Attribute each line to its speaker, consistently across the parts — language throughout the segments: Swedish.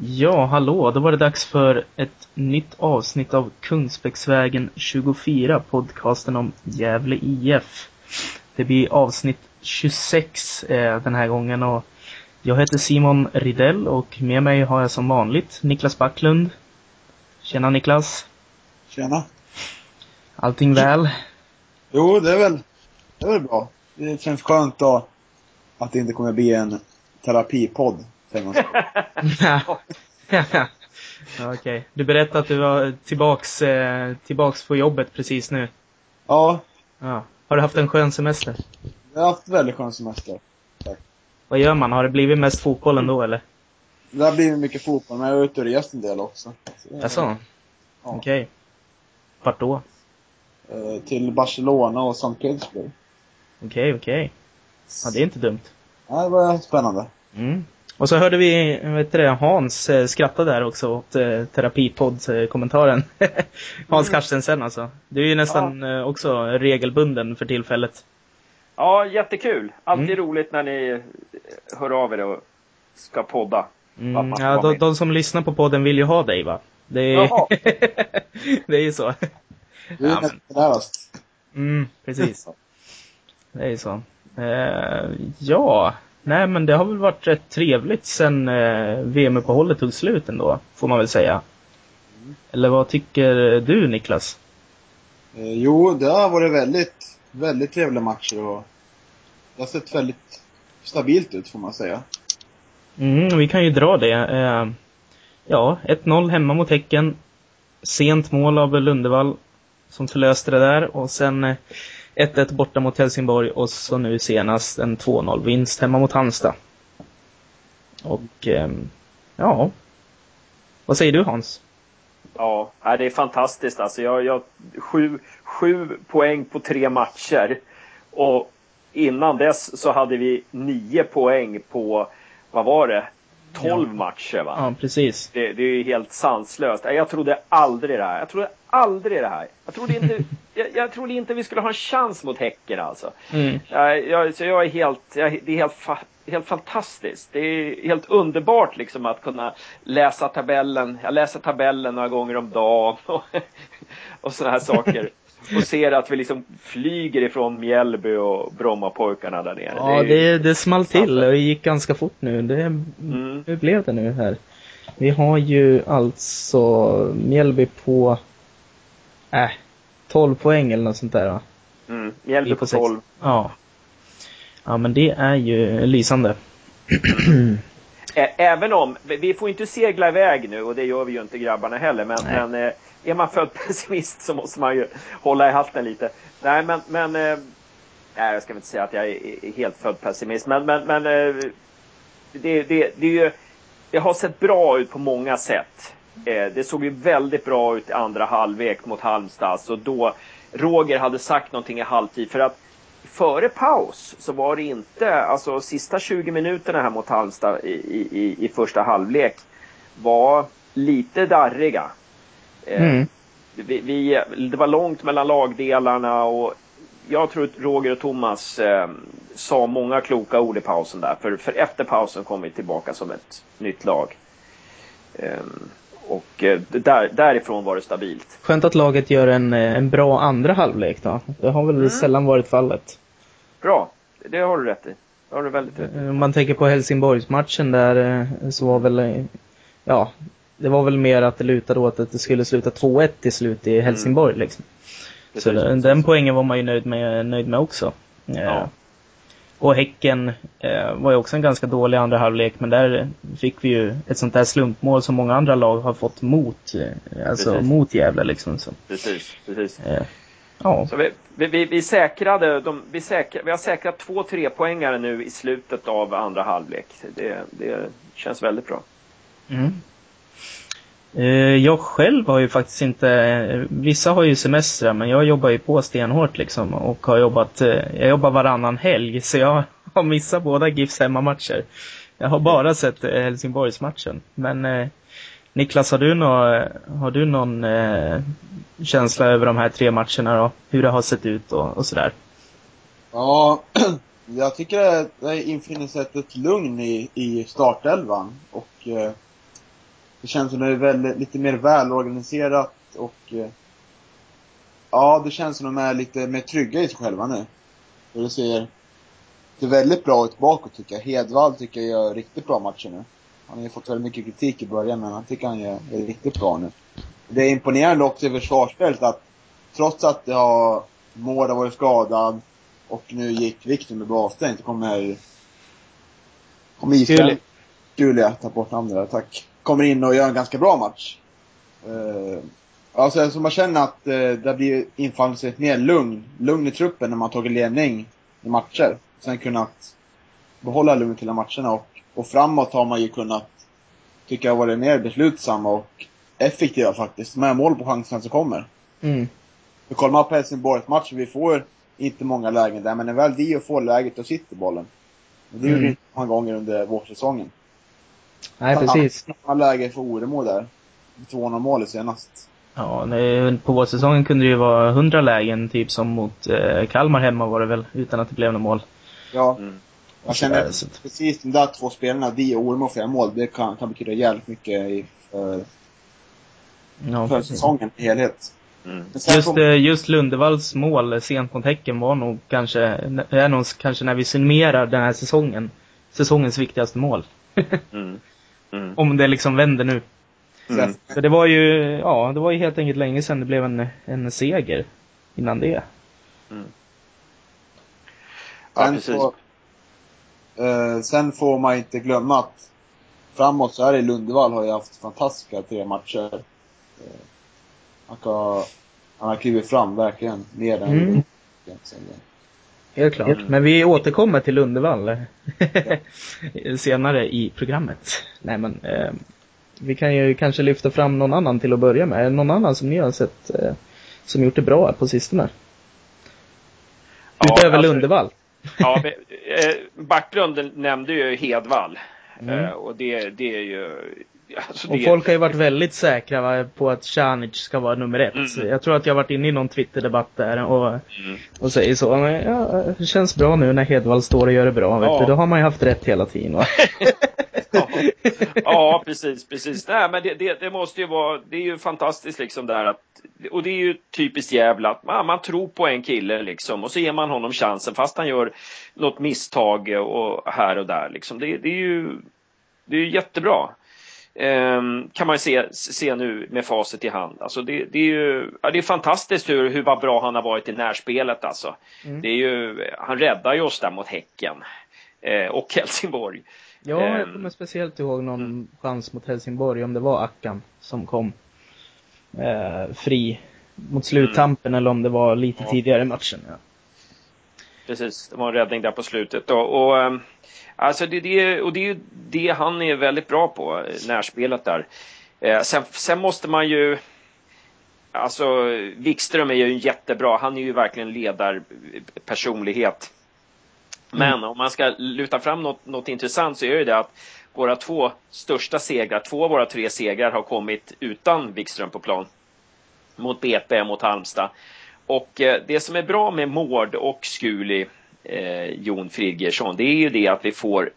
Speaker 1: Ja, hallå, då var det dags för ett nytt avsnitt av Kungsbäcksvägen 24, podcasten om Gävle IF. Det blir avsnitt 26 eh, den här gången och jag heter Simon Ridell och med mig har jag som vanligt Niklas Backlund. Tjena Niklas!
Speaker 2: Tjena!
Speaker 1: Allting väl?
Speaker 2: Jo, det är väl, det är väl bra. Det känns skönt då att det inte kommer bli en terapipodd, så.
Speaker 1: Okej. Okay. Du berättade att du var tillbaks, eh, tillbaks på jobbet precis nu.
Speaker 2: Ja.
Speaker 1: ja. Har du haft en skön semester?
Speaker 2: Jag har haft väldigt skön semester. Tack.
Speaker 1: Vad gör man? Har det blivit mest fotboll ändå eller?
Speaker 2: Det har blivit mycket fotboll, men jag har ute och rest en del också.
Speaker 1: Jaså? Ja. Okej. Okay. Vart då?
Speaker 2: Eh, till Barcelona och St. Petersburg.
Speaker 1: Okej, okay, okej. Okay. Ja, det är inte dumt.
Speaker 2: Ja, det var spännande.
Speaker 1: Mm. Och så hörde vi, vet du det, Hans eh, skratta där också åt eh, terapipodd-kommentaren. Hans mm. Carstensen alltså. Du är ju nästan ja. eh, också regelbunden för tillfället.
Speaker 3: Ja, jättekul. Alltid mm. roligt när ni eh, hör av er och ska podda.
Speaker 1: Mm, ja, de, de, som lyssnar på podden vill ju ha dig va? Det är, det är ju så.
Speaker 2: Du är ja, men...
Speaker 1: Mm, precis. Det är ju så. Eh, ja, nej men det har väl varit rätt trevligt sen eh, VM-uppehållet tog slut ändå, får man väl säga. Mm. Eller vad tycker du Niklas?
Speaker 2: Eh, jo, det har varit väldigt, väldigt trevliga matcher och det har sett väldigt stabilt ut får man säga.
Speaker 1: Mm, vi kan ju dra det. Eh, ja, 1-0 hemma mot Häcken. Sent mål av Lundevall som förlöste det där och sen 1-1 borta mot Helsingborg och så nu senast en 2-0 vinst hemma mot Halmstad. Och ehm, ja, vad säger du Hans?
Speaker 3: Ja, det är fantastiskt alltså. Jag, jag, sju, sju poäng på tre matcher. Och innan dess så hade vi nio poäng på, vad var det? 12 ja. matcher va?
Speaker 1: Ja, precis.
Speaker 3: Det, det är ju helt sanslöst. Jag trodde aldrig det här. Jag trodde aldrig det här. Jag trodde inte, jag, jag trodde inte vi skulle ha en chans mot Häcken alltså. Mm. Jag, så jag är helt, jag, det är helt, helt fantastiskt. Det är helt underbart liksom att kunna läsa tabellen. Jag läser tabellen några gånger om dagen och, och sådana här saker. Och ser att vi liksom flyger ifrån Mjällby och Brommapojkarna där nere.
Speaker 1: Ja, det, det, det small till och det gick ganska fort nu. Det, mm. Hur blev det nu här? Vi har ju alltså Mjällby på, äh, 12 poäng eller något sånt där va?
Speaker 3: Mm, Mjällby på 12.
Speaker 1: Ja. Ja men det är ju lysande.
Speaker 3: Även om, vi får inte segla iväg nu och det gör vi ju inte grabbarna heller men, men eh, är man född pessimist så måste man ju hålla i hatten lite. Nej men, men eh, nej jag ska inte säga att jag är helt född pessimist men, men, men eh, det, det, det, ju, det har sett bra ut på många sätt. Det såg ju väldigt bra ut i andra halvlek mot Halmstad så då Roger hade sagt någonting i halvtid för att före paus så var det inte, alltså sista 20 minuterna här mot Halmstad i, i, i första halvlek var lite darriga. Eh, mm. Vi, vi, det var långt mellan lagdelarna och jag tror att Roger och Thomas eh, sa många kloka ord i pausen där. För, för efter pausen kom vi tillbaka som ett nytt lag. Eh, och eh, där, därifrån var det stabilt.
Speaker 1: Skönt att laget gör en, eh, en bra andra halvlek då. Det har väl mm. sällan varit fallet.
Speaker 3: Bra, det har du rätt i. Det har du väldigt rätt i.
Speaker 1: Om man tänker på Helsingborgsmatchen där eh, så var väl, ja, det var väl mer att det lutade åt att det skulle sluta 2-1 till slut i Helsingborg mm. liksom. Så den, den poängen var man ju nöjd med, nöjd med också. Ja. Och Häcken eh, var ju också en ganska dålig andra halvlek, men där fick vi ju ett sånt där slumpmål som många andra lag har fått mot, eh, alltså precis. mot Gävle liksom. Så.
Speaker 3: Precis, precis. Eh, ja. Så vi, vi, vi, säkrade, de, vi, säkra, vi har säkrat två trepoängare nu i slutet av andra halvlek. Det, det känns väldigt bra.
Speaker 1: Mm. Eh, jag själv har ju faktiskt inte, vissa har ju semestrar men jag jobbar ju på stenhårt liksom och har jobbat, eh, jag jobbar varannan helg så jag har missat båda GIFs hemmamatcher. Jag har bara sett eh, Helsingborgsmatchen. Men Niklas, har du, nå, har du någon eh, känsla över de här tre matcherna då? Hur det har sett ut och, och sådär?
Speaker 2: Ja, jag tycker att det infinner sig ett lugn i, i startelvan och eh, det känns som det är väldigt, lite mer välorganiserat och eh, ja, det känns som de är lite mer trygga i sig själva nu. Och det ser, det väldigt bra ut bakåt tycker jag. Hedvall tycker jag gör riktigt bra matcher nu. Han har ju fått väldigt mycket kritik i början, men han tycker han gör, är riktigt bra nu. Det är imponerande också i försvarsspelet att trots att det har, Mård har varit skadad och nu gick Viktor med avstängd, så kommer, kommer Israel, Julia, ta bort namnet där, tack. Kommer in och gör en ganska bra match. Uh, alltså, så man känner att uh, det blir infallit sig mer lugn, lugn i truppen när man tagit ledning i matcher. Sen kunnat behålla lugnet hela matcherna och, och framåt har man ju kunnat, tycker jag, varit mer beslutsamma och effektiva faktiskt. Med mål på chanserna som kommer.
Speaker 1: Mm.
Speaker 2: För kollar man på Helsingborgs match, vi får inte många lägen där, men när väl Dio får läget, då sitter bollen. Och det gjorde
Speaker 1: Mm.
Speaker 2: inte många gånger under vårsäsongen.
Speaker 1: Nej, precis.
Speaker 2: Han läge för Oremo där. 2-0 målet senast.
Speaker 1: Ja, på vårsäsongen kunde det ju vara hundra lägen, typ som mot eh, Kalmar hemma var det väl, utan att det blev något mål.
Speaker 2: Ja,
Speaker 3: Mm.
Speaker 2: Jag känner
Speaker 1: Så att-
Speaker 2: precis de där två spelarna, Dio och för göra mål, det kan, kan betyda jävligt mycket i, för,
Speaker 1: Ja,
Speaker 2: för säsongen i helhet.
Speaker 3: Mm.
Speaker 1: Just,
Speaker 2: får-
Speaker 1: eh, just Lundevalls mål sent mot Häcken var nog kanske, är nog kanske när vi summerar den här säsongen, säsongens viktigaste mål.
Speaker 3: Mm. Mm.
Speaker 1: Om det liksom vänder nu.
Speaker 3: Mm.
Speaker 1: För det var ju, ja, det var ju helt enkelt länge sedan det blev en, en seger innan det.
Speaker 3: Ja,
Speaker 2: Sen,
Speaker 3: precis.
Speaker 2: Eh, sen får man inte glömma att framåt så är det Lundevall har ju haft fantastiska tre matcher. Eh, han, kan, han har klivit fram verkligen, mer än
Speaker 1: Mm. Helt klart.
Speaker 3: Mm.
Speaker 1: Men vi återkommer till Lundevall senare i programmet. Nej men, eh, vi kan ju kanske lyfta fram någon annan till att börja med. Någon annan som ni har sett eh, som gjort det bra på sistone?
Speaker 3: Ja,
Speaker 1: Utöver
Speaker 3: alltså-
Speaker 1: Lundevall.
Speaker 3: Ja, men, eh, Backlund nämnde ju Hedvall.
Speaker 1: Mm.
Speaker 3: Eh, och det, det är ju... Alltså
Speaker 1: Och
Speaker 3: det,
Speaker 1: folk har ju varit väldigt säkra va, på att Pjanic ska vara nummer ett.
Speaker 3: Mm.
Speaker 1: Jag tror att jag har varit inne i någon Twitterdebatt där och,
Speaker 3: Mm.
Speaker 1: och säger så. Men, ja, det känns bra nu när Hedvall står och gör det bra. Vet
Speaker 3: Ja.
Speaker 1: du. Då har man ju haft rätt hela tiden.
Speaker 3: Ja. ja, precis, precis. Nej, men det, det, det måste ju vara, det är ju fantastiskt liksom där att, och det är ju typiskt jävla att man, man tror på en kille liksom och så ger man honom chansen fast han gör något misstag och här och där liksom. Det, det är ju, det är ju jättebra. Ehm, kan man ju se, se nu med facit i hand. Alltså det, det är ju ja, det är fantastiskt hur, hur bra han har varit i närspelet alltså.
Speaker 1: Mm.
Speaker 3: Det är ju, han räddar ju oss där mot Häcken. Eh, och Helsingborg.
Speaker 1: Ja, jag
Speaker 3: Ehm.
Speaker 1: kommer speciellt ihåg någon
Speaker 3: Mm.
Speaker 1: chans mot Helsingborg, om det var Ackan som kom eh, fri mot sluttampen eller om det var lite
Speaker 3: Ja.
Speaker 1: tidigare i matchen. Ja.
Speaker 3: Precis, det var en räddning där på slutet. Och, och, ehm, alltså det, det, och det är ju det han är väldigt bra på, eh, närspelet där. Eh, sen, sen måste man ju Alltså Wikström är ju jättebra, han är ju verkligen ledarpersonlighet. Mm. Men om man ska luta fram något, något intressant så är det det att våra två största segrar, två av våra tre segrar har kommit utan Wikström på plan. Mot BP, mot Halmstad. Och eh, det som är bra med Mård och Skuli, eh, Jon Fridgersson, det är ju det att vi får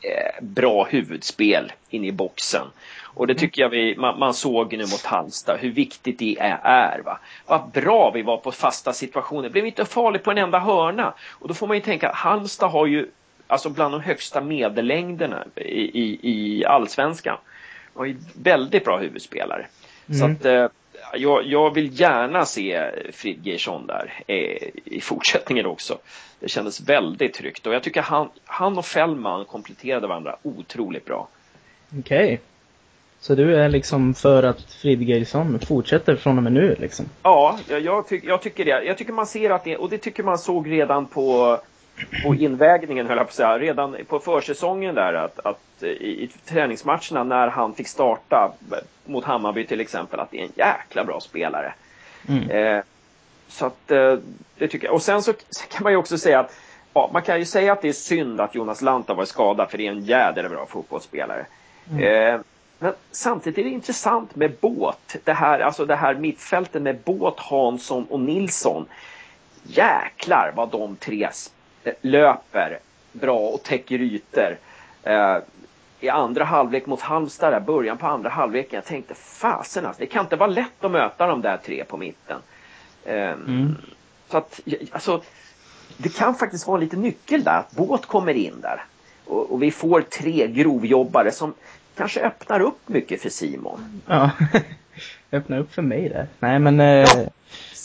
Speaker 3: eh, bra huvudspel in i boxen. Och det tycker jag vi, man, man såg nu mot Halmstad, hur viktigt det är. är va? Vad bra vi var på fasta situationer. Blev inte farligt på en enda hörna. Och då får man ju tänka, Halmstad har ju alltså bland de högsta medellängderna i, i, i allsvenskan. Var ju väldigt bra huvudspelare. Så
Speaker 1: Mm.
Speaker 3: att eh, jag, jag vill gärna se Fridgersson där eh, i fortsättningen också. Det kändes väldigt tryggt och jag tycker han, han och Fällman kompletterade varandra otroligt bra.
Speaker 1: Okej. Så du är liksom för att Fridgeisson fortsätter från och med nu liksom?
Speaker 3: Ja, jag, jag, tyck, jag tycker det. Jag tycker man ser att det, och det tycker man såg redan på, på invägningen höll jag på att säga, redan på försäsongen där att, att i, i träningsmatcherna när han fick starta mot Hammarby till exempel, att det är en jäkla bra spelare.
Speaker 1: Mm.
Speaker 3: Eh, så att eh, det tycker jag. Och sen så kan man ju också säga att ja, man kan ju säga att det är synd att Jonas Lanta var skadad för det är en jädra bra fotbollsspelare. Eh, men samtidigt är det intressant med båt. Det här, alltså det här mittfältet med båt, Hansson och Nilsson. Jäklar vad de tre s- löper bra och täcker ytor. Eh, i andra halvlek mot Halmstad, där, början på andra halvleken. Jag tänkte fasen alltså, det kan inte vara lätt att möta de där tre på mitten. Ehm, mm. Så att, alltså, det kan faktiskt vara lite nyckel där, att båt kommer in där. Och, och vi får tre grovjobbare som kanske öppnar upp mycket för Simon.
Speaker 1: Ja, öppnar upp för mig där. Nej men, eh, ja.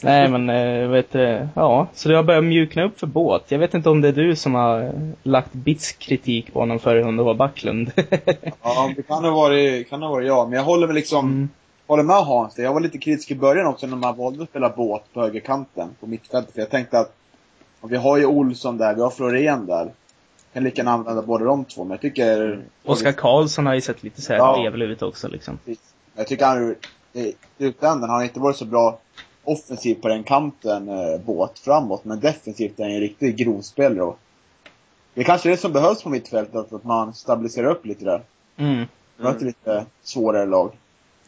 Speaker 1: nej men, eh, vet du, ja. Så det har börjat mjukna upp för båt. Jag vet inte om det är du som har lagt bitsk kritik på honom för om det var Backlund.
Speaker 2: ja, det kan ha varit, kan ha varit jag. Men jag håller väl liksom, mm. håller med Hans. Jag var lite kritisk i början också när man valde att spela båt på högerkanten på mittfältet. För jag tänkte att, vi har ju Olsson där, vi har Florén där kan lika gärna använda båda de två, men jag tycker... Mm.
Speaker 1: Oskar Karlsson har ju sett lite såhär ja. level ut också liksom.
Speaker 2: Jag tycker han, i slutändan har han inte varit så bra offensivt på den kanten, eh, båt framåt, men defensivt är han en riktig grovspelare och det är kanske är det som behövs på mittfältet, att man stabiliserar upp lite där. Mm. Möter mm. lite svårare lag.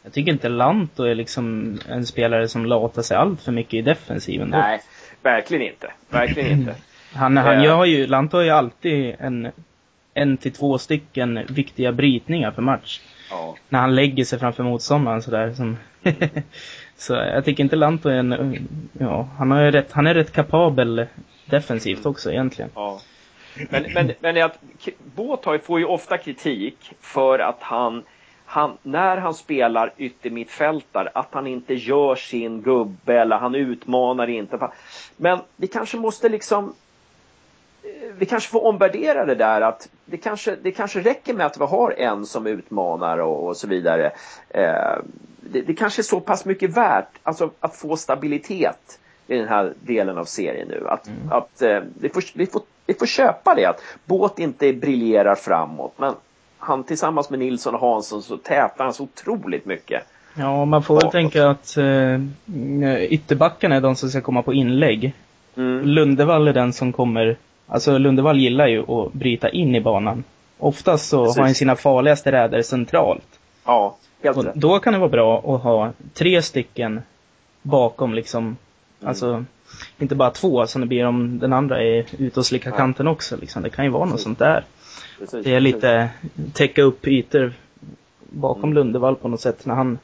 Speaker 1: Jag tycker inte Lanto är liksom en spelare som latar sig allt för mycket i defensiven.
Speaker 3: Nej, verkligen inte. Verkligen inte.
Speaker 1: Han, han gör ju, Lanto har ju alltid en, en till två stycken viktiga brytningar för match. Ja. När han lägger sig framför motståndaren sådär. Som så jag tycker inte Lanto är en, ja, han, har rätt, han är rätt kapabel defensivt också egentligen.
Speaker 3: Ja. Men, men, men att, Båt får ju ofta kritik för att han, han, när han spelar yttermittfältare, att han inte gör sin gubbe eller han utmanar inte. Men vi kanske måste liksom vi kanske får omvärdera det där att det kanske, det kanske räcker med att vi har en som utmanar och, och så vidare. Eh, det, det, kanske är så pass mycket värt, alltså att få stabilitet i den här delen av serien nu. Att, mm. att eh, vi, får, vi, får, vi får köpa det, att Båt inte briljerar framåt. Men han tillsammans med Nilsson och Hansson så tätar han så otroligt mycket.
Speaker 1: Ja, man får väl tänka att eh, ytterbackarna är de som ska komma på inlägg. Mm. Lundevall är den som kommer Alltså Lundevall gillar ju att bryta in i banan. Oftast så Precis. har han sina farligaste räder centralt.
Speaker 3: Ja, helt
Speaker 1: och rätt. Då kan det vara bra att ha tre stycken bakom liksom. Mm. Alltså, inte bara två som det blir om den andra är ute och slickar kanten också. Liksom. Det kan ju vara Precis. något sånt där. Precis. Det är lite täcka upp ytor bakom mm. Lundevall på något sätt när han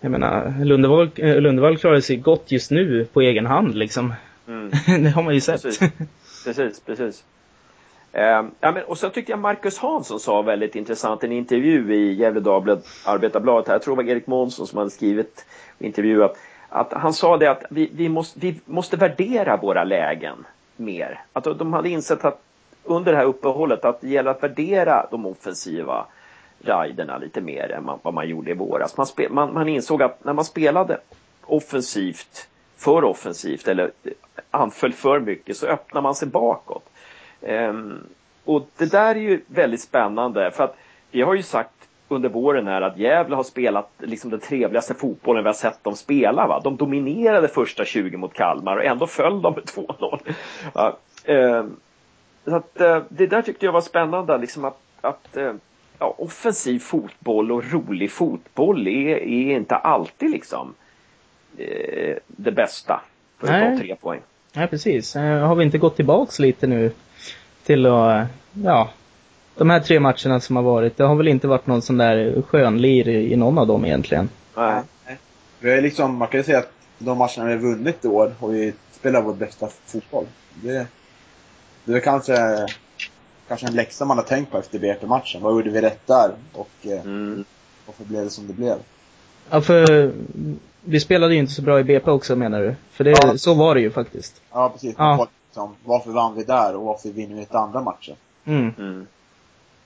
Speaker 1: jag menar, Lundevall, eh, Lundevall klarar sig gott just nu på egen hand liksom. Mm. det har man ju sett.
Speaker 3: Precis precis, precis. Eh, ja, men, och så tyckte jag Marcus Hansson sa väldigt intressant i en intervju i Gefle Dagblad, Arbetarbladet, här, jag tror det var Erik Månsson som hade skrivit intervjuat, att han sa det att vi, vi, måste, vi måste värdera våra lägen mer. Att de hade insett att under det här uppehållet att det gäller att värdera de offensiva riderna lite mer än man, vad man gjorde i våras. Man, spe, man, man insåg att när man spelade offensivt, för offensivt eller anföll för mycket så öppnar man sig bakåt. Ehm, och det där är ju väldigt spännande för att vi har ju sagt under våren här att Gävle har spelat liksom den trevligaste fotbollen vi har sett dem spela. Va? De dominerade första 20 mot Kalmar och ändå föll de med 2-0. Ja, eh, så att, eh, det där tyckte jag var spännande, liksom att, att eh, ja, offensiv fotboll och rolig fotboll är, är inte alltid liksom eh, det bästa för att ta tre poäng.
Speaker 1: Ja, precis. Eh, har vi inte gått tillbaks lite nu till att, ja, de här tre matcherna som har varit, det har väl inte varit någon sån där skönlir i någon av dem egentligen.
Speaker 2: Nej. Vi har liksom, man kan ju säga att de matcherna vi har vunnit i år har vi spelat vår bästa fotboll. Det, det är kanske, kanske en läxa man har tänkt på efter BP-matchen. Vad gjorde vi rätt där? Och eh, mm. varför blev det som det blev?
Speaker 1: Ja, för vi spelade ju inte så bra i BP också menar du? För det, ja. så var det ju faktiskt.
Speaker 2: Ja, precis. Ja. Liksom, varför vann vi där och varför vinner vi inte andra matcher?
Speaker 1: Mm. mm.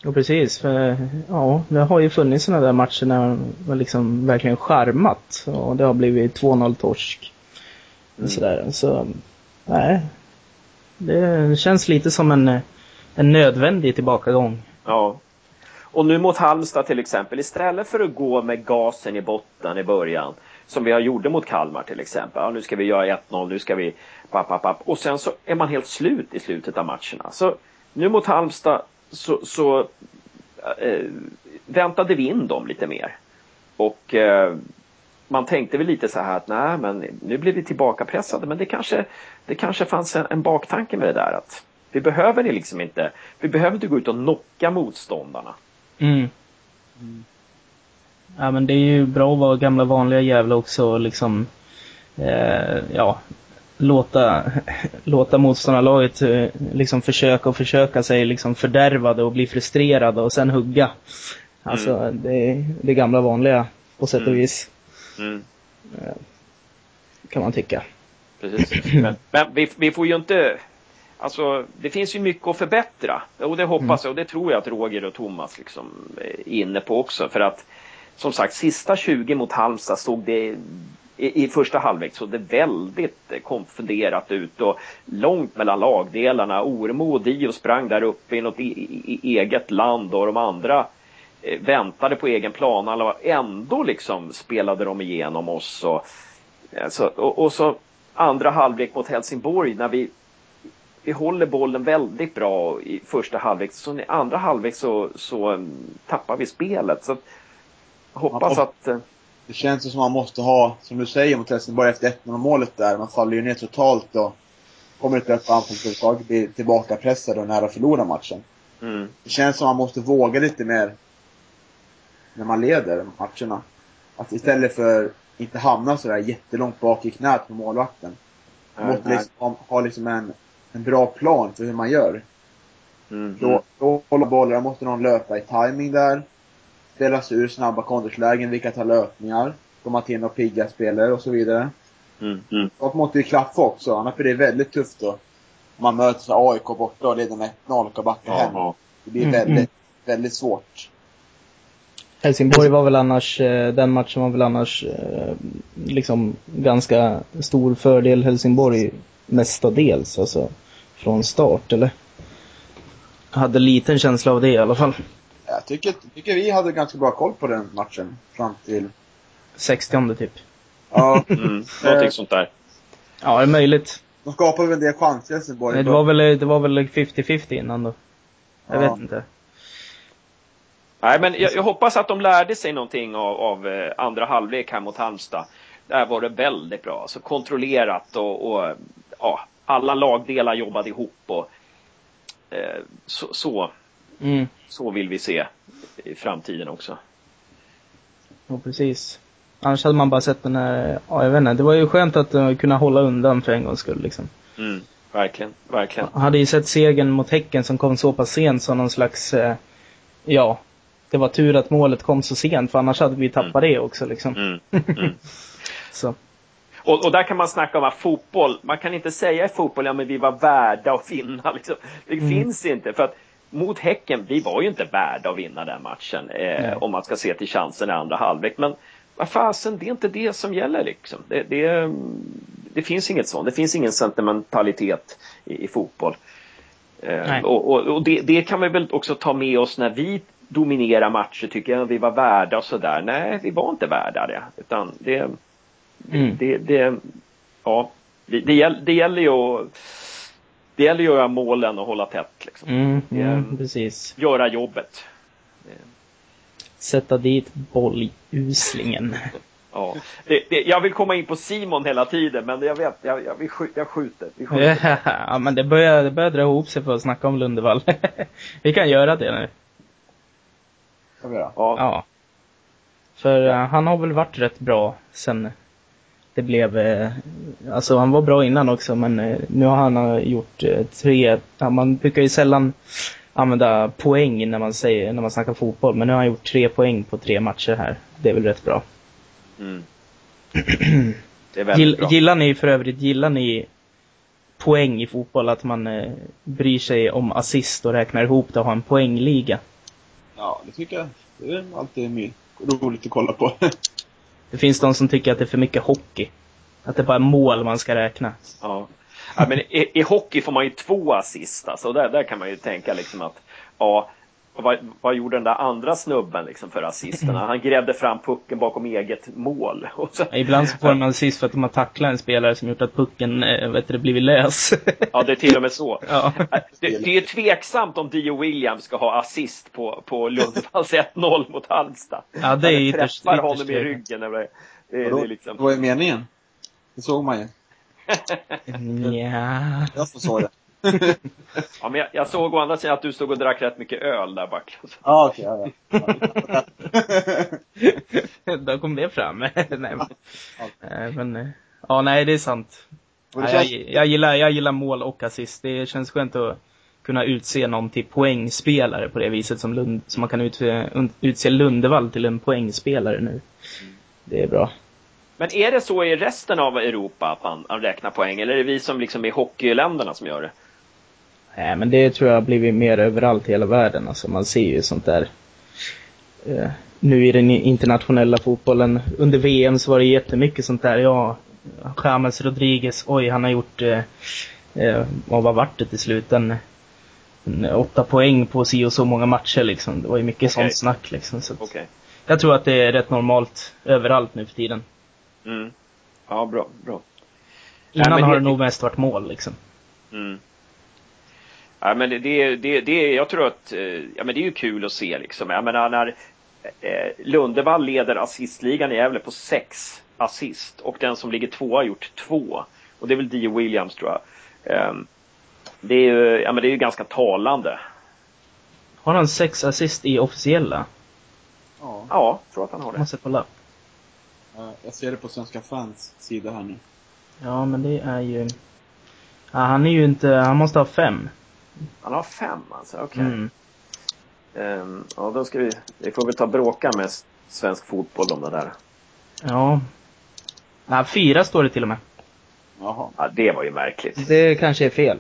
Speaker 1: Och precis, för ja, det har ju funnits sådana där matcher när man liksom verkligen charmat och det har blivit 2-0 torsk. Mm. Sådär, så nej. Det känns lite som en, en nödvändig tillbakagång.
Speaker 3: Ja. Och nu mot Halmstad till exempel, istället för att gå med gasen i botten i början som vi har gjorde mot Kalmar till exempel. Ja, nu ska vi göra 1-0, nu ska vi papp, papp, papp. Och sen så är man helt slut i slutet av matcherna. Så nu mot Halmstad så, så äh, väntade vi in dem lite mer. Och äh, man tänkte väl lite så här att nej men nu blir vi tillbakapressade men det kanske, det kanske fanns en, en baktanke med det där att vi behöver det liksom inte, vi behöver inte gå ut och knocka motståndarna.
Speaker 1: Mm.
Speaker 2: Mm.
Speaker 1: Ja men det är ju bra att vara gamla vanliga jävla också och liksom eh, ja, låta, låta motståndarlaget eh, liksom försöka och försöka sig liksom fördärvade och bli frustrerade och sen hugga. Alltså det är det gamla vanliga på sätt och
Speaker 3: Mm.
Speaker 1: vis.
Speaker 3: Mm.
Speaker 1: Kan man tycka.
Speaker 3: Precis. Men, men vi, vi får ju inte... Alltså, det finns ju mycket att förbättra. Och det hoppas jag och det tror jag att Roger och Thomas liksom är inne på också. För att som sagt, sista 20 mot Halmstad såg det i, i första halvlek såg det väldigt eh, konfunderat ut och långt mellan lagdelarna. Ormo och Dio sprang där uppe i något i, i, eget land och de andra eh, väntade på egen plan. Alla ändå liksom spelade de igenom oss. Och, alltså, så, och, och så andra halvlek mot Helsingborg när vi vi håller bollen väldigt bra i första halvlek. Så i andra halvlek så, så mm, tappar vi spelet. Så att, hoppas
Speaker 2: Ja.
Speaker 3: att... eh,
Speaker 2: Det känns som man måste ha, som du säger mot Helsingborg efter 1-0 målet där. Man faller ju ner totalt och kommer inte upp på anfall överhuvudtaget, blir tillbakapressad och nära att förlora matchen.
Speaker 3: Mm,
Speaker 2: Det känns som man måste våga lite mer när man leder matcherna. Att istället för inte hamna sådär jättelångt bak i knät på målvakten. Man måste liksom ha, ha liksom en, en bra plan för hur man gör.
Speaker 3: mm,
Speaker 2: Då, då håller bollen, då måste någon löpa i timing där. Spela sig ur snabba kontorslägen, vilka tar löpningar. Komma till några pigga spelare och så vidare.
Speaker 3: mm, mm,
Speaker 2: Sånt måste ju klaffa också, annars blir det väldigt tufft då. Om man möter så AIK borta och leder med 1-0 och backa hem.
Speaker 3: ja,
Speaker 2: Det blir
Speaker 1: Mm,
Speaker 2: väldigt,
Speaker 1: mm.
Speaker 2: väldigt svårt.
Speaker 1: Helsingborg var väl annars, eh, den matchen var väl annars eh, liksom ganska stor fördel Helsingborg mestadels, alltså från start, eller? Jag hade liten känsla av det i alla fall.
Speaker 2: Jag tycker, tycker vi hade ganska bra koll på den matchen. Fram till...
Speaker 1: 60 typ.
Speaker 2: Ja,
Speaker 3: mm, någonting sånt där.
Speaker 1: Ja, det är möjligt.
Speaker 2: de skapade väl en del chanser Helsingborg.
Speaker 1: Nej, Det var väl, det var väl 50-50 innan då. Jag
Speaker 2: Ja.
Speaker 1: vet inte.
Speaker 3: Nej, men jag, jag hoppas att de lärde sig någonting av, av eh, andra halvlek här mot Halmstad. Där var det väldigt bra. Alltså kontrollerat och, och ja, alla lagdelar jobbade ihop och eh, så, så,
Speaker 1: Mm,
Speaker 3: så vill vi se i framtiden också.
Speaker 1: ja, precis. Annars hade man bara sett den här, ja jag vet inte, det var ju skönt att uh, kunna hålla undan för en gångs skull liksom.
Speaker 3: Mm, verkligen, verkligen.
Speaker 1: Jag hade ju sett segern mot Häcken som kom så pass sent som någon slags, eh, ja, det var tur att målet kom så sent för annars hade vi tappat det också liksom.
Speaker 3: Mm, mm.
Speaker 1: Så.
Speaker 3: Och, och där kan man snacka om att fotboll, man kan inte säga i fotboll, ja men vi var värda att vinna. Liksom. Det
Speaker 1: Mm.
Speaker 3: finns inte. För att mot Häcken, vi var ju inte värda att vinna den matchen. Eh, om man ska se till chansen i andra halvlek. Men vad fasen, det är inte det som gäller liksom. Det, det, det finns inget sånt. Det finns ingen sentimentalitet i, i fotboll. Eh, och och, och det, det kan vi väl också ta med oss när vi dominerar matcher, tycker jag. Vi var värda och sådär. Nej, vi var inte värda det. Utan det,
Speaker 1: Mm.
Speaker 3: det, ja, det gäller ju att det gäller ju att göra målen och hålla tätt. Liksom.
Speaker 1: Mm, mm, precis.
Speaker 3: Göra jobbet.
Speaker 1: Sätta dit bolluslingen.
Speaker 3: Ja. Det, det, jag vill komma in på Simon hela tiden, men jag vet, jag, jag, vi skj- jag skjuter. Vi skjuter.
Speaker 1: ja, men det börjar, det börjar dra ihop sig för att snacka om Lundevall. vi kan göra det nu.
Speaker 2: Kan vi göra.
Speaker 3: Ja.
Speaker 1: Ja. För eh, han har väl varit rätt bra sen det blev, eh, alltså han var bra innan också men eh, nu har han eh, gjort tre, man brukar ju sällan använda poäng när man säger, när man snackar fotboll men nu har han gjort tre poäng på tre matcher här. Det är väl rätt bra.
Speaker 3: Mm. Det är väldigt
Speaker 1: Gill,
Speaker 3: bra.
Speaker 1: gillar ni för övrigt, gillar ni poäng i fotboll? Att man eh, bryr sig om assist och räknar ihop det och har en poängliga?
Speaker 2: Ja, det tycker jag. Det är alltid roligt att kolla på.
Speaker 1: Det finns de som tycker att det är för mycket hockey. Att det bara är mål man ska räkna.
Speaker 3: Ja. Ja, men i, I hockey får man ju två assist. Alltså. Där, där kan man ju tänka liksom att, ja, vad, vad gjorde den där andra snubben liksom för assisterna? Han grävde fram pucken bakom eget mål. Och så,
Speaker 1: Ibland så får man assist för att de har tacklat en spelare som gjort att pucken, eh, vet du, blivit lös.
Speaker 3: ja, det är till och med så.
Speaker 1: ja.
Speaker 3: Det, det är tveksamt om Dio Williams ska ha assist på, på Lundvalls 1-0 mot Halmstad.
Speaker 1: Ja, det är
Speaker 3: Han
Speaker 1: ytterst-
Speaker 3: träffar
Speaker 1: ytterst
Speaker 3: honom i ryggen. eller- Det, är- det är
Speaker 2: Det
Speaker 3: liksom...
Speaker 2: var ju meningen. Det såg man ju.
Speaker 1: ja.
Speaker 2: Jag det.
Speaker 3: Ja, men jag, jag såg å andra sidan att du stod och drack rätt mycket öl där bak.
Speaker 2: Ja, okej, ja, ja.
Speaker 1: Då kom det fram. nej, men, Nej, men, eh, ja, nej, det är sant.
Speaker 2: Det
Speaker 1: Ja, jag,
Speaker 2: känns,
Speaker 1: jag, gillar, jag gillar mål och assist. Det känns skönt att kunna utse någon till poängspelare på det viset som, Lund, som man kan utse, utse Lundevall till en poängspelare nu. Det är bra.
Speaker 3: Men är det så i resten av Europa att man, man räknar poäng eller är det vi som liksom är hockeyländerna som gör det?
Speaker 1: Nej, men det tror jag har blivit mer överallt i hela världen. Alltså man ser ju sånt där. Eh, nu i den internationella fotbollen. Under VM så var det jättemycket sånt där. Ja, James Rodriguez, oj han har gjort, eh, eh, vad var vart det till slut? En, en, åtta poäng på si och så många matcher liksom. Det var ju mycket
Speaker 3: Okej.
Speaker 1: sånt snack liksom. Så
Speaker 3: Okej.
Speaker 1: Jag tror att det är rätt normalt överallt nu för tiden.
Speaker 3: Mm. Ja, bra, bra.
Speaker 1: Innan
Speaker 3: men
Speaker 1: har
Speaker 3: det
Speaker 1: nog mest varit mål liksom.
Speaker 3: Mm. Ja, men det, det, det, jag tror att, eh, ja men det är ju kul att se liksom. Jag menar när eh, Lundevall leder assistligan i Gävle på sex assist och den som ligger tvåa har gjort två. Och det är väl Dio Williams tror jag. Ehm, det är ju, ja men det är ju ganska talande.
Speaker 1: Har han sex assist i officiella?
Speaker 2: ja,
Speaker 3: Ja, tror att han har
Speaker 1: Jag
Speaker 3: det.
Speaker 1: måste kolla.
Speaker 2: eh, jag ser det på Svenska fans sida här nu.
Speaker 1: Ja, men det är ju... Ja, han är ju inte... Han måste ha fem.
Speaker 3: Han har fem alltså, okej.
Speaker 1: Mm.
Speaker 3: Ehm, ja, då ska vi, vi får väl ta bråka med svensk fotboll om det där.
Speaker 1: Ja. Ja, fyra står det till och med.
Speaker 2: Jaha.
Speaker 3: Ja, det var ju märkligt.
Speaker 1: Det kanske är fel.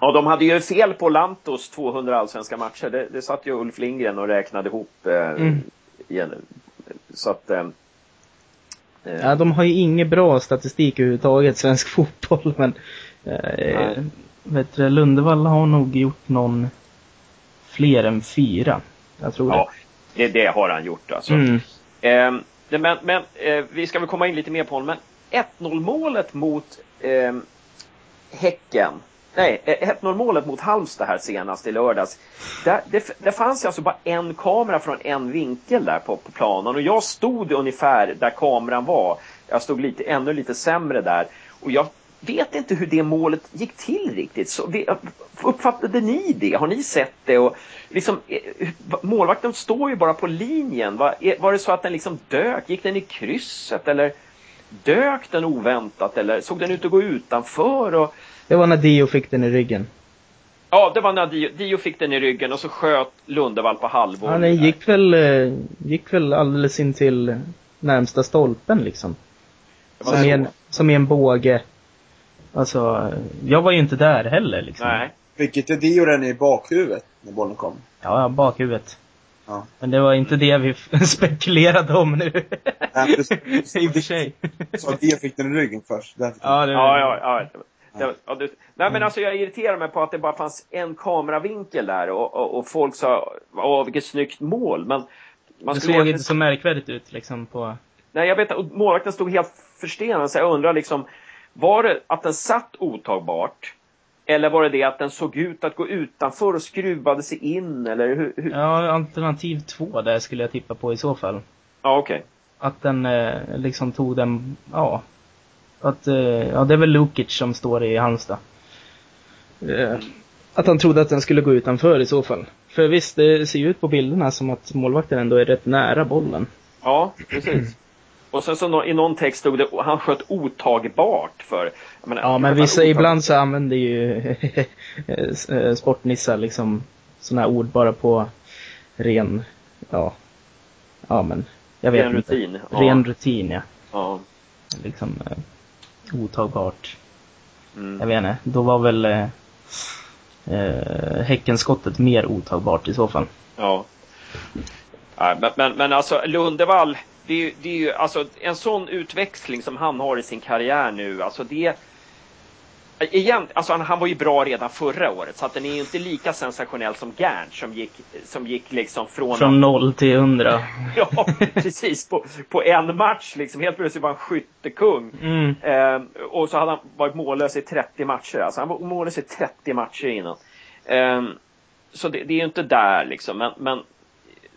Speaker 3: Ja, de hade ju fel på Lantos 200 allsvenska matcher. Det, det satt ju Ulf Lindgren och räknade ihop. Eh,
Speaker 1: Mm.
Speaker 3: igen. Så att... Eh, eh,
Speaker 1: Ja, de har ju ingen bra statistik överhuvudtaget, svensk fotboll, men... Eh, vet du, Lundevall har nog gjort någon fler än fyra. Jag tror
Speaker 3: ja, det, det har han gjort alltså.
Speaker 1: det. Mm.
Speaker 3: Eh, det- men men eh, vi ska väl komma in lite mer på honom. Men 1-0 målet mot eh, Häcken. Nej, eh, 1-0 målet mot Halmstad här senast i lördags. Där, det, det fanns ju alltså bara en kamera från en vinkel där på, på planen och jag stod ungefär där kameran var. Jag stod lite, ännu lite sämre där. Och jag vet inte hur det målet gick till riktigt. Så vi, uppfattade ni det? Har ni sett det? Och liksom, eh, målvakten står ju bara på linjen. Var, eh, var det så att den liksom dök? Gick den i krysset? Eller dök den oväntat? Eller såg den ut att gå utanför? Och,
Speaker 1: Det var när Dio fick den i ryggen.
Speaker 3: ja, det var när Dio, Dio fick den i ryggen och så sköt Lundevall på halvvolley.
Speaker 1: Ja, den gick väl, eh, gick väl alldeles in till närmsta stolpen liksom. Som i, en, som i en båge. Alltså, jag var ju inte där heller liksom.
Speaker 3: Nej.
Speaker 2: Fick inte Dio den i bakhuvudet när bollen kom?
Speaker 1: Ja, ja, bakhuvudet.
Speaker 2: Ja.
Speaker 1: Men det var inte det vi spekulerade om nu.
Speaker 2: Nej, du-
Speaker 1: I och för sig.
Speaker 2: Så att Dio fick den i ryggen först.
Speaker 1: Ja, det
Speaker 3: Ja, ja, ja. Det var, ja, du, nej men alltså jag irriterar mig på att det bara fanns en kameravinkel där och, och, och folk sa åh vilket snyggt mål men man
Speaker 1: det såg
Speaker 3: egentligen-
Speaker 1: inte så märkvärdigt ut liksom på...
Speaker 3: Nej jag vet och målvakten stod helt förstenad så jag undrar liksom var det att den satt otagbart eller var det det att den såg ut att gå utanför och skruvade sig in eller hur? hur? Ja,
Speaker 1: Ja, alternativ två där skulle jag tippa på i så fall.
Speaker 3: okej.
Speaker 1: Att den eh, liksom tog den, ja. Att, eh, ja det är väl Lukic som står i Halmstad. Eh, att han trodde att den skulle gå utanför i så fall. För visst, det ser ju ut på bilderna som att målvakten ändå är rätt nära bollen.
Speaker 3: Ja, precis. Och sen så i någon text stod det han sköt otagbart för menar,
Speaker 1: Ja, men vissa ibland så använder ju eh, sportnissar liksom sådana här ord bara på ren, ja, ja men jag vet
Speaker 3: Ren
Speaker 1: inte.
Speaker 3: rutin, ja.
Speaker 1: Ren rutin, ja.
Speaker 3: Ja.
Speaker 1: Liksom eh, otagbart.
Speaker 3: Mm.
Speaker 1: Jag vet inte, då var väl eh, eh, Häckenskottet mer otagbart i så fall.
Speaker 3: Ja. Nej, men, men, men alltså Lundevall, det är, det är ju alltså en sån utväxling som han har i sin karriär nu, alltså det Igen, alltså han, han var ju bra redan förra året så att den är ju inte lika sensationell som Gerndt som gick, som gick liksom från,
Speaker 1: Från noll till hundra.
Speaker 3: Ja, precis. På, på en match liksom. Helt plötsligt var han skyttekung.
Speaker 1: Mm.
Speaker 3: Eh, och så hade han varit mållös i 30 matcher. Alltså han var mållös i 30 matcher innan. Eh, så det, det är ju inte där liksom. Men, men,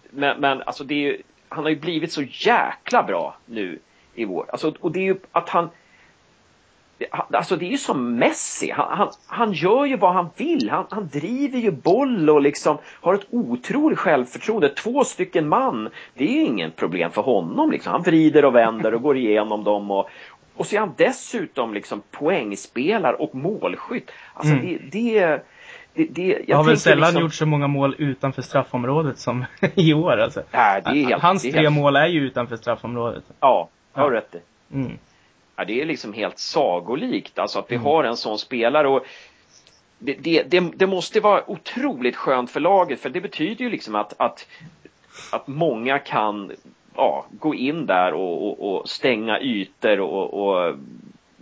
Speaker 3: men, men alltså det är ju, han har ju blivit så jäkla bra nu i vår. Alltså, och det är ju att han Alltså det är ju som Messi. Han, han, han gör ju vad han vill. Han, han driver ju boll och liksom har ett otroligt självförtroende. Två stycken man, det är ju ingen problem för honom. Liksom. Han vrider och vänder och går igenom dem. Och, och så är han dessutom liksom poängspelare och målskytt. Alltså mm. det, det det, det,
Speaker 1: jag har väl sällan liksom... gjort så många mål utanför straffområdet som i år alltså.
Speaker 3: Nej, det är helt,
Speaker 1: Hans
Speaker 3: tre
Speaker 1: helt... mål är ju utanför straffområdet.
Speaker 3: Ja, har ja. rätt i. Mm. Ja, det är liksom helt sagolikt alltså att vi mm. har en sån spelare och det, det, det, det, måste vara otroligt skönt för laget för det betyder ju liksom att, att, att många kan ja, gå in där och, och, och stänga ytor och, och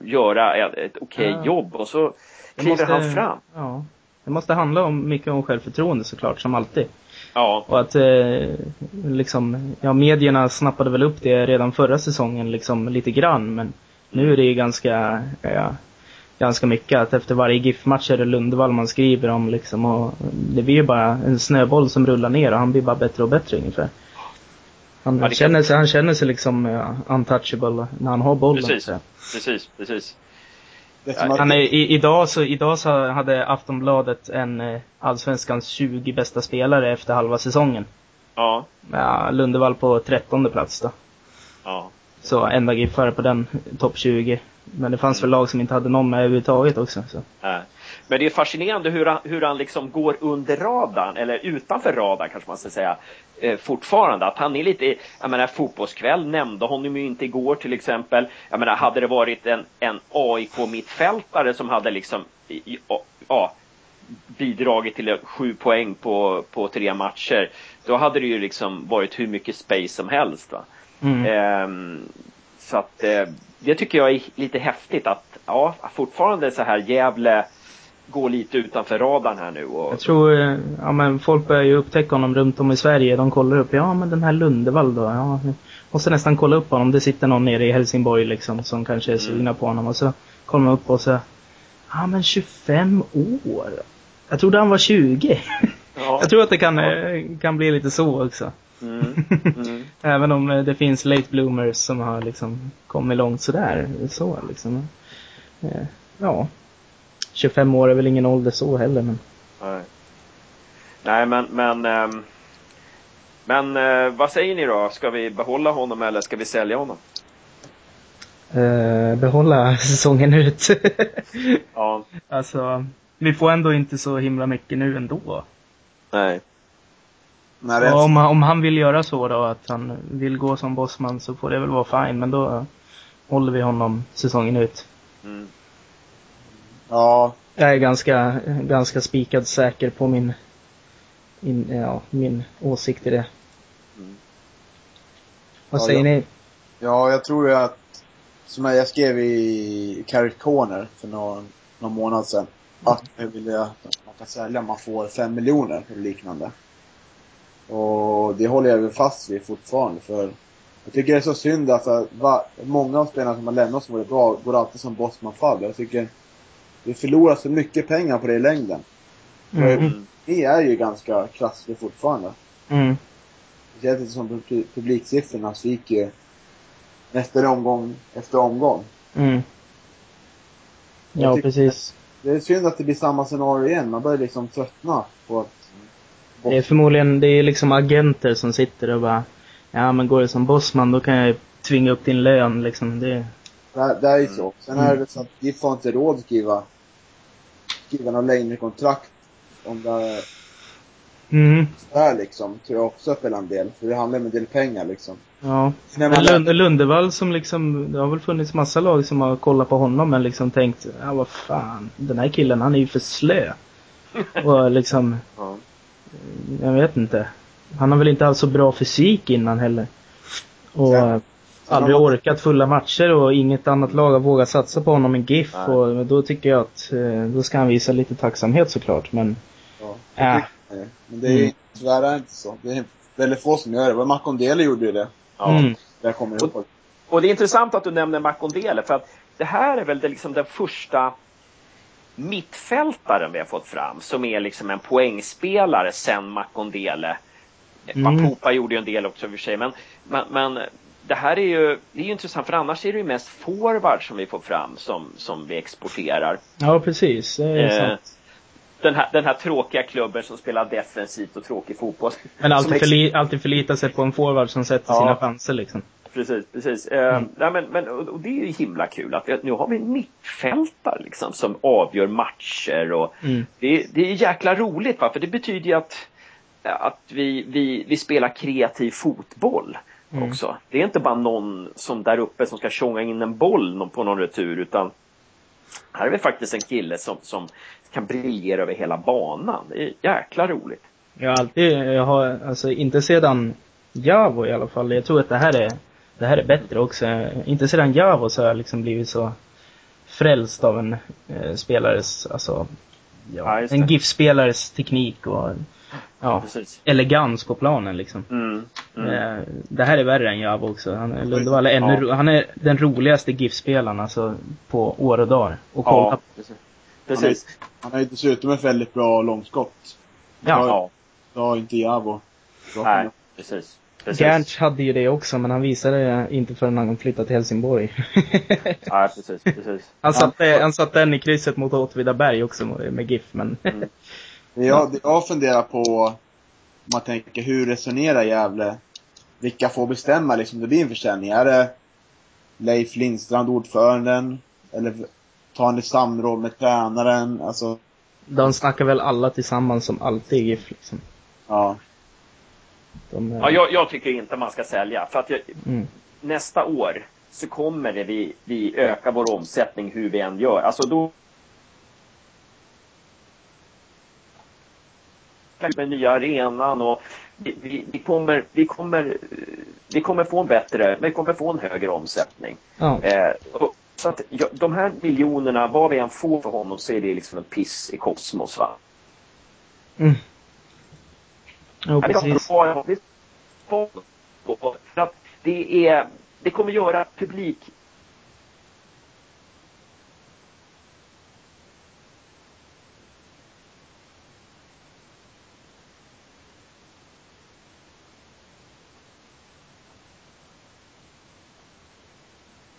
Speaker 3: göra ett, ett okej okay jobb och så kliver måste, han fram.
Speaker 1: Ja. Det måste handla om mycket om självförtroende såklart, som alltid.
Speaker 3: Ja.
Speaker 1: Och att eh, liksom, ja medierna snappade väl upp det redan förra säsongen liksom lite grann men nu är det ju ganska, ja, ganska mycket att efter varje GIF-match är det Lundevall man skriver om liksom och det blir ju bara en snöboll som rullar ner och han blir bara bättre och bättre ungefär. Han, ja, känner, sig, han känner sig liksom uh, untouchable när han har bollen.
Speaker 3: Precis, precis, precis.
Speaker 1: Han är, i, idag, så, idag så hade Aftonbladet en eh, Allsvenskans 20 bästa spelare efter halva säsongen.
Speaker 3: Ja.
Speaker 1: ja Lundevall på trettonde plats då.
Speaker 3: Ja.
Speaker 1: Så enda giffare på den topp 20. Men det fanns mm. väl lag som inte hade någon med överhuvudtaget också. Så.
Speaker 3: Ja. Men det är fascinerande hur han, hur han liksom går under radarn, eller utanför radarn kanske man ska säga, eh, fortfarande. Att han är lite, jag menar fotbollskväll nämnde honom ju inte igår till exempel. Jag menar hade det varit en, en AIK-mittfältare som hade liksom, ja, bidragit till sju poäng på, på tre matcher, då hade det ju liksom varit hur mycket space som helst. Va? Mm. Eh, så att eh, det tycker jag är lite häftigt att, ja, fortfarande så här Gävle gå lite utanför radarn här nu. Och...
Speaker 1: Jag tror, eh, ja men folk börjar ju upptäcka honom runt om i Sverige. De kollar upp, ja men den här Lundevall då, ja. Måste nästan kolla upp honom. Det sitter någon nere i Helsingborg liksom som kanske är sugna mm. på honom. Och så kollar man upp och så, ja men 25 år. Jag trodde han var 20. Ja. Jag tror att det kan, ja. Eh, kan bli lite så också. Mm. Mm. Även om eh, det finns late bloomers som har liksom kommit långt sådär. Så liksom. Ja. 25 år är väl ingen ålder så heller men.
Speaker 3: Nej. Nej men, men, ähm, men äh, vad säger ni då? Ska vi behålla honom eller ska vi sälja honom?
Speaker 1: Uh, behålla säsongen ut.
Speaker 3: ja.
Speaker 1: Alltså, vi får ändå inte så himla mycket nu ändå.
Speaker 3: Nej.
Speaker 1: Nej om, om han vill göra så då, att han vill gå som bossman så får det väl vara fine, men då håller vi honom säsongen ut. Mm.
Speaker 2: Ja.
Speaker 1: Jag är ganska, ganska spikad säker på min, min, ja, min åsikt i det. Mm. Vad ja, säger
Speaker 2: ja.
Speaker 1: ni?
Speaker 2: Ja, jag tror att, som jag skrev i Carrot Corner för någon, någon månad sedan, att jag vill att man kan sälja man får fem miljoner eller liknande. Och det håller jag väl fast vid fortfarande för jag tycker det är så synd att va, många av spelarna som har lämnat som varit bra går alltid som bossmanfall. Jag tycker vi förlorar så mycket pengar på det i längden. Mm. Det är ju ganska krassligt fortfarande.
Speaker 1: Mm.
Speaker 2: Speciellt eftersom publiksiffrorna så gick ju nästan omgång efter omgång.
Speaker 1: Mm. Ja, precis.
Speaker 2: Det är synd att det blir samma scenario igen. Man börjar liksom tröttna på att...
Speaker 1: Det är förmodligen, det är liksom agenter som sitter och bara Ja men går det som bossman då kan jag tvinga upp din lön liksom. Det,
Speaker 2: det, det är ju så. Sen är det så att vi får inte råd att skriva skriva något längre kontrakt om det
Speaker 1: mm.
Speaker 2: är liksom, tror jag också spelar en del. För det handlar om en del pengar liksom.
Speaker 1: Ja. Men Lund, Lundevall som liksom, det har väl funnits massa lag som har kollat på honom men liksom tänkt, ja vad fan, den här killen han är ju för slö. Och liksom, ja. jag vet inte. Han har väl inte alls så bra fysik innan heller. Och ja. Aldrig orkat fulla matcher och inget annat lag har vågat satsa på honom i GIF. Nej. Och då tycker jag att eh, då ska han visa lite tacksamhet såklart. Men,
Speaker 2: ja, äh. Men det är mm. tyvärr inte så. Det är väldigt få som gör det. Men Makondele gjorde ju det.
Speaker 3: Ja. Mm. Jag kommer ihåg. Och, och det är intressant att du nämner Makondele för att det här är väl det, liksom den första mittfältaren vi har fått fram som är liksom en poängspelare sen Makondele. Mm. Mapupa gjorde ju en del också i och för sig men, men, men det här är ju, det är ju intressant för annars är det ju mest forward som vi får fram som, som vi exporterar.
Speaker 1: Ja, precis. Det är
Speaker 3: Eh,
Speaker 1: sant.
Speaker 3: den, här, den här tråkiga klubben som spelar defensivt och tråkig fotboll.
Speaker 1: Men alltid, förli, alltid förlita sig på en forward som sätter
Speaker 3: Ja.
Speaker 1: sina chanser liksom.
Speaker 3: Precis, precis. Eh, nej, men, men, och och det är ju himla kul att vi, nu har vi en mittfältare liksom, som avgör matcher och
Speaker 1: Mm.
Speaker 3: det, det är jäkla roligt va? för det betyder ju att, att vi, vi, vi spelar kreativ fotboll
Speaker 1: Mm.
Speaker 3: också. Det är inte bara någon som där uppe som ska tjonga in en boll på någon retur utan här är vi faktiskt en kille som, som kan briljera över hela banan. Det är jäkla roligt.
Speaker 1: Jag har alltid, jag har, alltså inte sedan Javo i alla fall. Jag tror att det här är, det här är bättre också. Inte sedan Javo så har jag liksom blivit så frälst av en eh, spelares, alltså,
Speaker 3: Ja,
Speaker 1: ja, en. GIF-spelares teknik och, ja,
Speaker 3: Precis.
Speaker 1: elegans på planen liksom.
Speaker 3: Mm, mm.
Speaker 1: Eh, Det här är värre än Javo också. Han, är- Lundevall är ännu,
Speaker 3: Ja.
Speaker 1: han är den roligaste GIF-spelaren alltså på år och dagar. Och kolla
Speaker 3: Ja, precis. precis.
Speaker 2: Han har ju dessutom ett väldigt bra långskott.
Speaker 1: Ja,
Speaker 3: Ja,
Speaker 2: Det har inte Javo. Bra
Speaker 3: nej, precis. Precis.
Speaker 1: Hade ju det också men han visade det inte förrän han flyttade till Helsingborg.
Speaker 3: Ja, precis, precis.
Speaker 1: Han satte, han satte den i krysset mot Åtvidaberg också med GIF, men...
Speaker 3: Mm.
Speaker 2: Jag, jag funderar på, om man tänker hur resonerar Gävle? Vilka får bestämma liksom det blir en försäljning? Är det Leif Lindstrand, ordföranden? Eller tar han i samråd med tränaren? Alltså,
Speaker 1: De snackar väl alla tillsammans som alltid i GIF liksom.
Speaker 2: ja.
Speaker 1: De,
Speaker 3: Ja, jag, jag tycker inte man ska sälja. För att jag,
Speaker 1: mm.
Speaker 3: nästa år så kommer det vi, vi öka vår omsättning hur vi än gör. Alltså då med nya arenan och vi, vi, vi, kommer, vi, kommer, vi kommer få en bättre, vi kommer få en högre omsättning.
Speaker 1: Ja,
Speaker 3: Eh, och, så att ja, de här miljonerna, vad vi än får för honom så är det liksom en piss i kosmos va.
Speaker 1: mm.
Speaker 3: Ja,
Speaker 1: precis.
Speaker 3: att det, är, det kommer göra publik